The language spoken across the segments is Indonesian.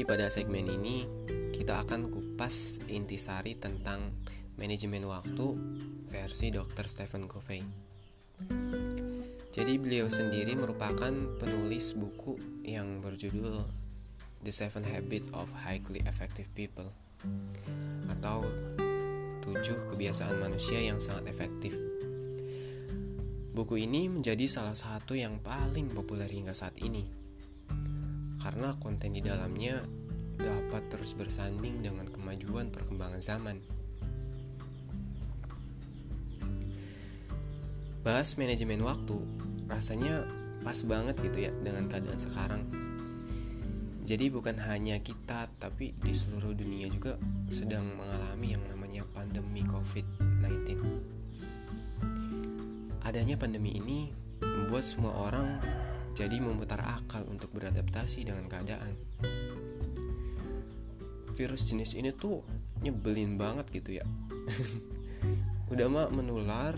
Pada segmen ini kita akan kupas intisari tentang manajemen waktu versi Dr. Stephen Covey. Jadi beliau sendiri merupakan penulis buku yang berjudul The Seven Habits of Highly Effective People atau tujuh kebiasaan manusia yang sangat efektif. Buku ini menjadi salah satu yang paling populer hingga saat ini karena konten di dalamnya dapat terus bersanding dengan kemajuan perkembangan zaman. Bahas manajemen waktu rasanya pas banget gitu ya dengan keadaan sekarang. Jadi bukan hanya kita tapi di seluruh dunia juga sedang mengalami yang namanya pandemi COVID-19. Adanya pandemi ini membuat semua orang jadi memutar akal untuk beradaptasi dengan keadaan. Virus jenis ini tuh nyebelin banget gitu ya. Udah mah menular,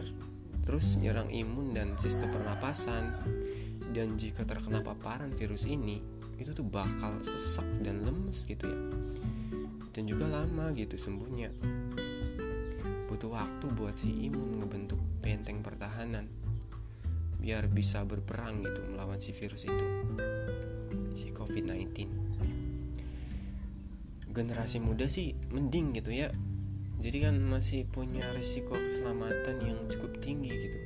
terus nyerang imun dan sistem pernapasan. Dan jika terkena paparan virus ini, itu tuh bakal sesak dan lemes gitu ya. Dan juga lama gitu sembuhnya. Butuh waktu buat si imun ngebentuk benteng pertahanan biar bisa berperang gitu melawan si virus itu. Si COVID-19 generasi muda sih mending gitu ya. Jadi kan masih punya risiko keselamatan yang cukup tinggi gitu.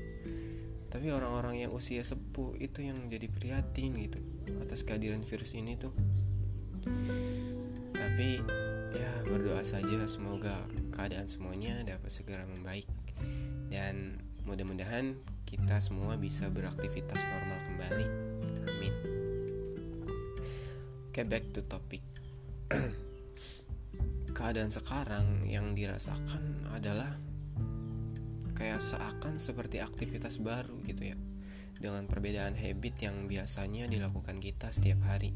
Tapi orang-orang yang usia sepuh itu yang jadi prihatin gitu atas kehadiran virus ini tuh. Tapi ya berdoa saja semoga keadaan semuanya dapat segera membaik. Dan mudah-mudahan kita semua bisa beraktivitas normal kembali. Amin. Oke, okay, back to topic. Keadaan sekarang yang dirasakan adalah kayak seakan seperti aktivitas baru gitu ya. Dengan perbedaan habit yang biasanya dilakukan kita setiap hari.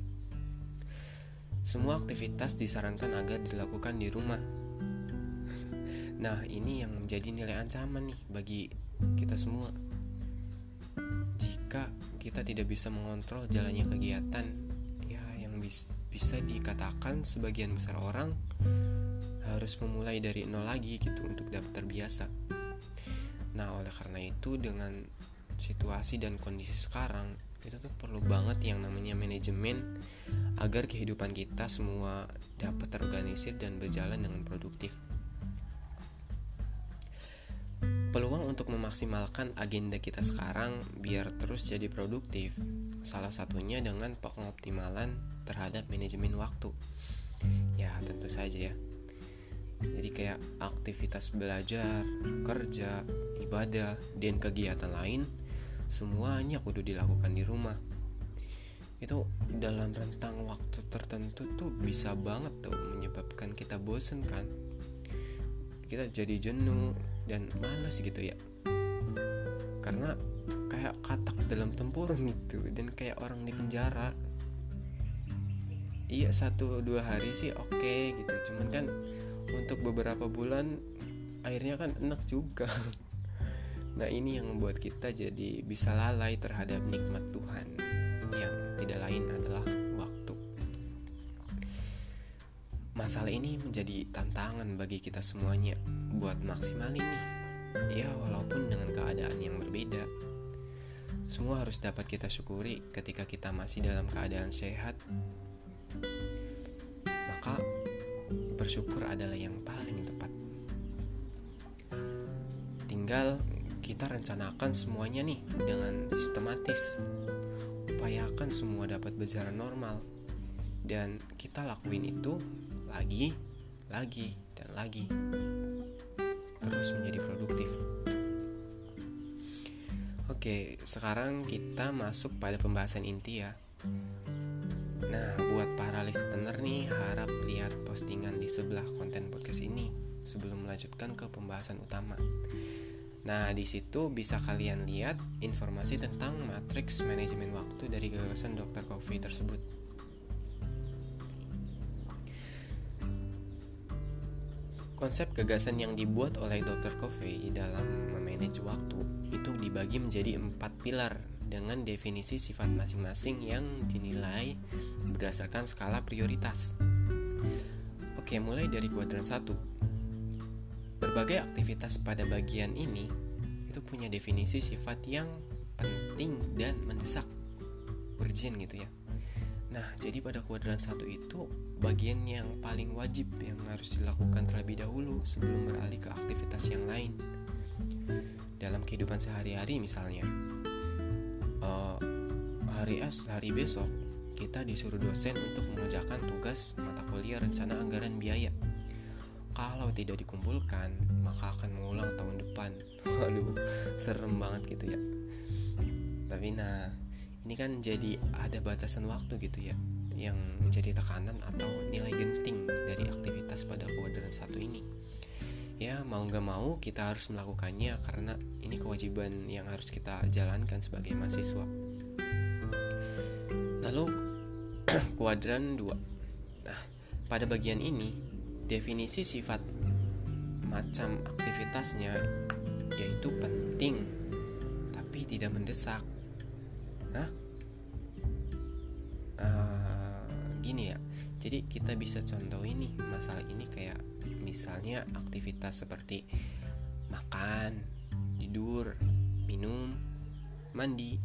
Semua aktivitas disarankan agar dilakukan di rumah. Nah, ini yang menjadi nilai ancaman nih bagi kita semua jika kita tidak bisa mengontrol jalannya kegiatan ya yang bis bisa dikatakan sebagian besar orang harus memulai dari nol lagi gitu untuk dapat terbiasa. Nah oleh karena itu dengan situasi dan kondisi sekarang itu tuh perlu banget yang namanya manajemen agar kehidupan kita semua dapat terorganisir dan berjalan dengan produktif untuk memaksimalkan agenda kita sekarang biar terus jadi produktif, salah satunya dengan pengoptimalan terhadap manajemen waktu. Ya, tentu saja ya. Jadi kayak aktivitas belajar, kerja, ibadah, dan kegiatan lain semuanya kudu dilakukan di rumah. Itu dalam rentang waktu tertentu tuh bisa banget tuh menyebabkan kita bosen kan. Kita jadi jenuh, dan males gitu ya? Karena kayak katak dalam tempurung gitu dan kayak orang di penjara. Iya satu dua hari sih oke okay, gitu. Cuman kan untuk beberapa bulan akhirnya kan enak juga. Nah ini yang membuat kita jadi bisa lalai terhadap nikmat Tuhan yang tidak lain adalah masalah ini menjadi tantangan bagi kita semuanya buat maksimal ini ya walaupun dengan keadaan yang berbeda. Semua harus dapat kita syukuri ketika kita masih dalam keadaan sehat. Maka bersyukur adalah yang paling tepat. Tinggal kita rencanakan semuanya nih dengan sistematis. Upayakan semua dapat berjalan normal dan kita lakuin itu lagi lagi dan lagi terus menjadi produktif. Oke, sekarang kita masuk pada pembahasan inti ya. Nah, buat para listener nih, harap lihat postingan di sebelah konten podcast ini sebelum melanjutkan ke pembahasan utama. Nah, di situ bisa kalian lihat informasi tentang matriks manajemen waktu dari gagasan Dr. Coffee tersebut. Konsep gagasan yang dibuat oleh Dr. Covey dalam memanage waktu itu dibagi menjadi empat pilar dengan definisi sifat masing-masing yang dinilai berdasarkan skala prioritas. Oke, mulai dari kuadran 1. Berbagai aktivitas pada bagian ini itu punya definisi sifat yang penting dan mendesak. Urgent gitu ya. Nah, jadi pada kuadran 1 itu bagian yang paling wajib yang harus dilakukan terlebih dahulu sebelum beralih ke aktivitas yang lain. Dalam kehidupan sehari-hari misalnya, uh, hari es hari besok kita disuruh dosen untuk mengerjakan tugas mata kuliah rencana anggaran biaya. Kalau tidak dikumpulkan, maka akan mengulang tahun depan. Waduh, serem banget gitu ya. Tapi nah, ini kan jadi ada batasan waktu gitu ya yang menjadi tekanan atau nilai genting dari aktivitas pada kuadran satu ini. Ya, mau nggak mau kita harus melakukannya karena ini kewajiban yang harus kita jalankan sebagai mahasiswa. Lalu kuadran 2. Nah, pada bagian ini definisi sifat macam aktivitasnya yaitu penting tapi tidak mendesak. Nah, uh, gini ya. Jadi kita bisa contoh ini masalah ini kayak misalnya aktivitas seperti makan, tidur, minum, mandi,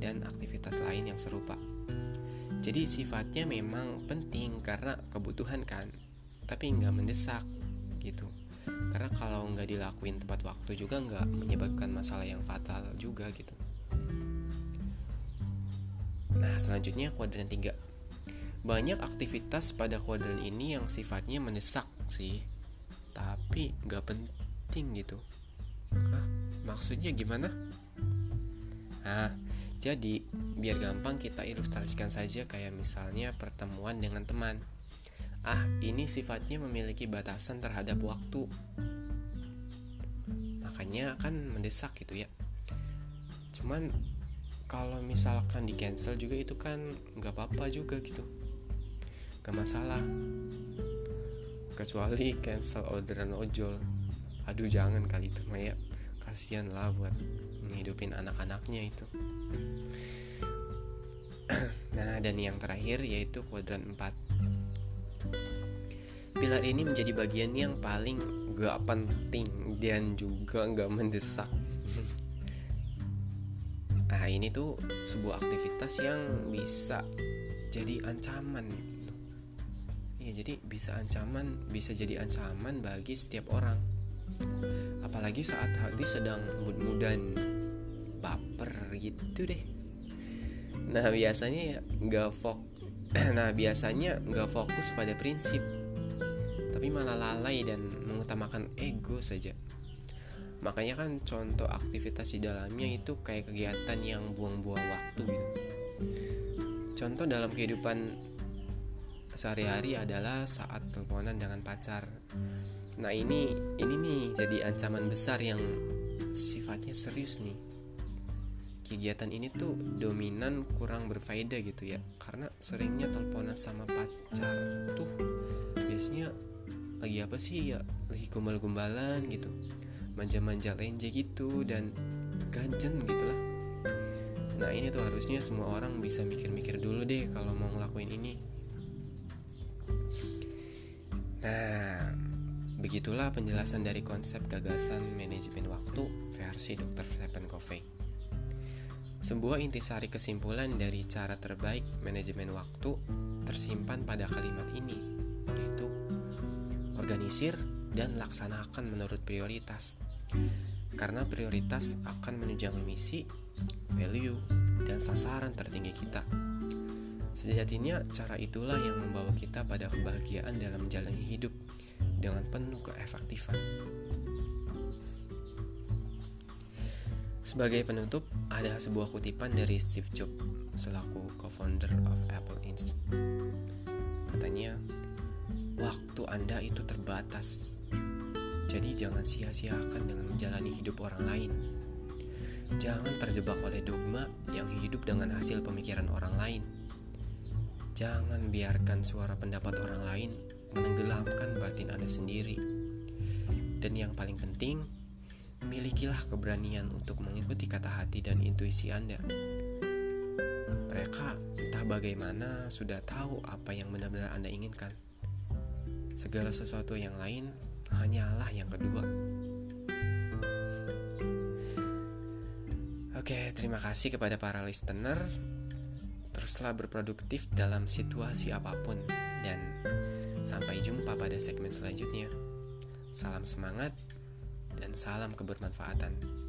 dan aktivitas lain yang serupa. Jadi sifatnya memang penting karena kebutuhan kan, tapi nggak mendesak gitu. Karena kalau nggak dilakuin tepat waktu juga nggak menyebabkan masalah yang fatal juga gitu. Nah selanjutnya kuadran 3 Banyak aktivitas pada kuadran ini yang sifatnya mendesak sih Tapi nggak penting gitu Hah? Maksudnya gimana? Nah jadi, biar gampang kita ilustrasikan saja kayak misalnya pertemuan dengan teman. Ah, ini sifatnya memiliki batasan terhadap waktu. Makanya kan mendesak gitu ya. Cuman kalau misalkan di cancel juga itu kan nggak apa-apa juga gitu. Gak masalah. Kecuali cancel orderan ojol. Aduh jangan kali itu Maya. Kasihan lah buat menghidupin anak-anaknya itu. nah, dan yang terakhir yaitu kuadran 4. Pilar ini menjadi bagian yang paling gak penting dan juga gak mendesak. nah, ini tuh sebuah aktivitas yang bisa jadi ancaman. Ya, jadi bisa ancaman, bisa jadi ancaman bagi setiap orang. Apalagi saat hati sedang mud-mudan baper gitu deh nah biasanya ya nggak fok nah biasanya nggak fokus pada prinsip tapi malah lalai dan mengutamakan ego saja makanya kan contoh aktivitas di dalamnya itu kayak kegiatan yang buang-buang waktu gitu. Contoh dalam kehidupan sehari-hari adalah saat teleponan dengan pacar. Nah ini ini nih jadi ancaman besar yang sifatnya serius nih. Kegiatan ini tuh dominan kurang berfaedah gitu ya karena seringnya teleponan sama pacar tuh biasanya lagi apa sih ya? Lagi gombal-gombalan gitu manja-manja lenje gitu dan ganjen gitu lah nah ini tuh harusnya semua orang bisa mikir-mikir dulu deh kalau mau ngelakuin ini nah begitulah penjelasan dari konsep gagasan manajemen waktu versi Dr. Stephen Covey sebuah intisari kesimpulan dari cara terbaik manajemen waktu tersimpan pada kalimat ini, yaitu organisir dan laksanakan menurut prioritas. Karena prioritas akan menunjang misi, value, dan sasaran tertinggi kita. Sejatinya cara itulah yang membawa kita pada kebahagiaan dalam menjalani hidup dengan penuh keefektifan. Sebagai penutup, ada sebuah kutipan dari Steve Jobs selaku co-founder of Apple Inc. Katanya, waktu Anda itu terbatas. Jadi jangan sia-siakan dengan menjalani hidup orang lain. Jangan terjebak oleh dogma yang hidup dengan hasil pemikiran orang lain. Jangan biarkan suara pendapat orang lain menenggelamkan batin Anda sendiri. Dan yang paling penting, milikilah keberanian untuk mengikuti kata hati dan intuisi Anda. Mereka entah bagaimana sudah tahu apa yang benar-benar Anda inginkan. Segala sesuatu yang lain hanyalah yang kedua. Oke, terima kasih kepada para listener. Teruslah berproduktif dalam situasi apa pun dan sampai jumpa pada segmen selanjutnya. Salam semangat dan salam kebermanfaatan.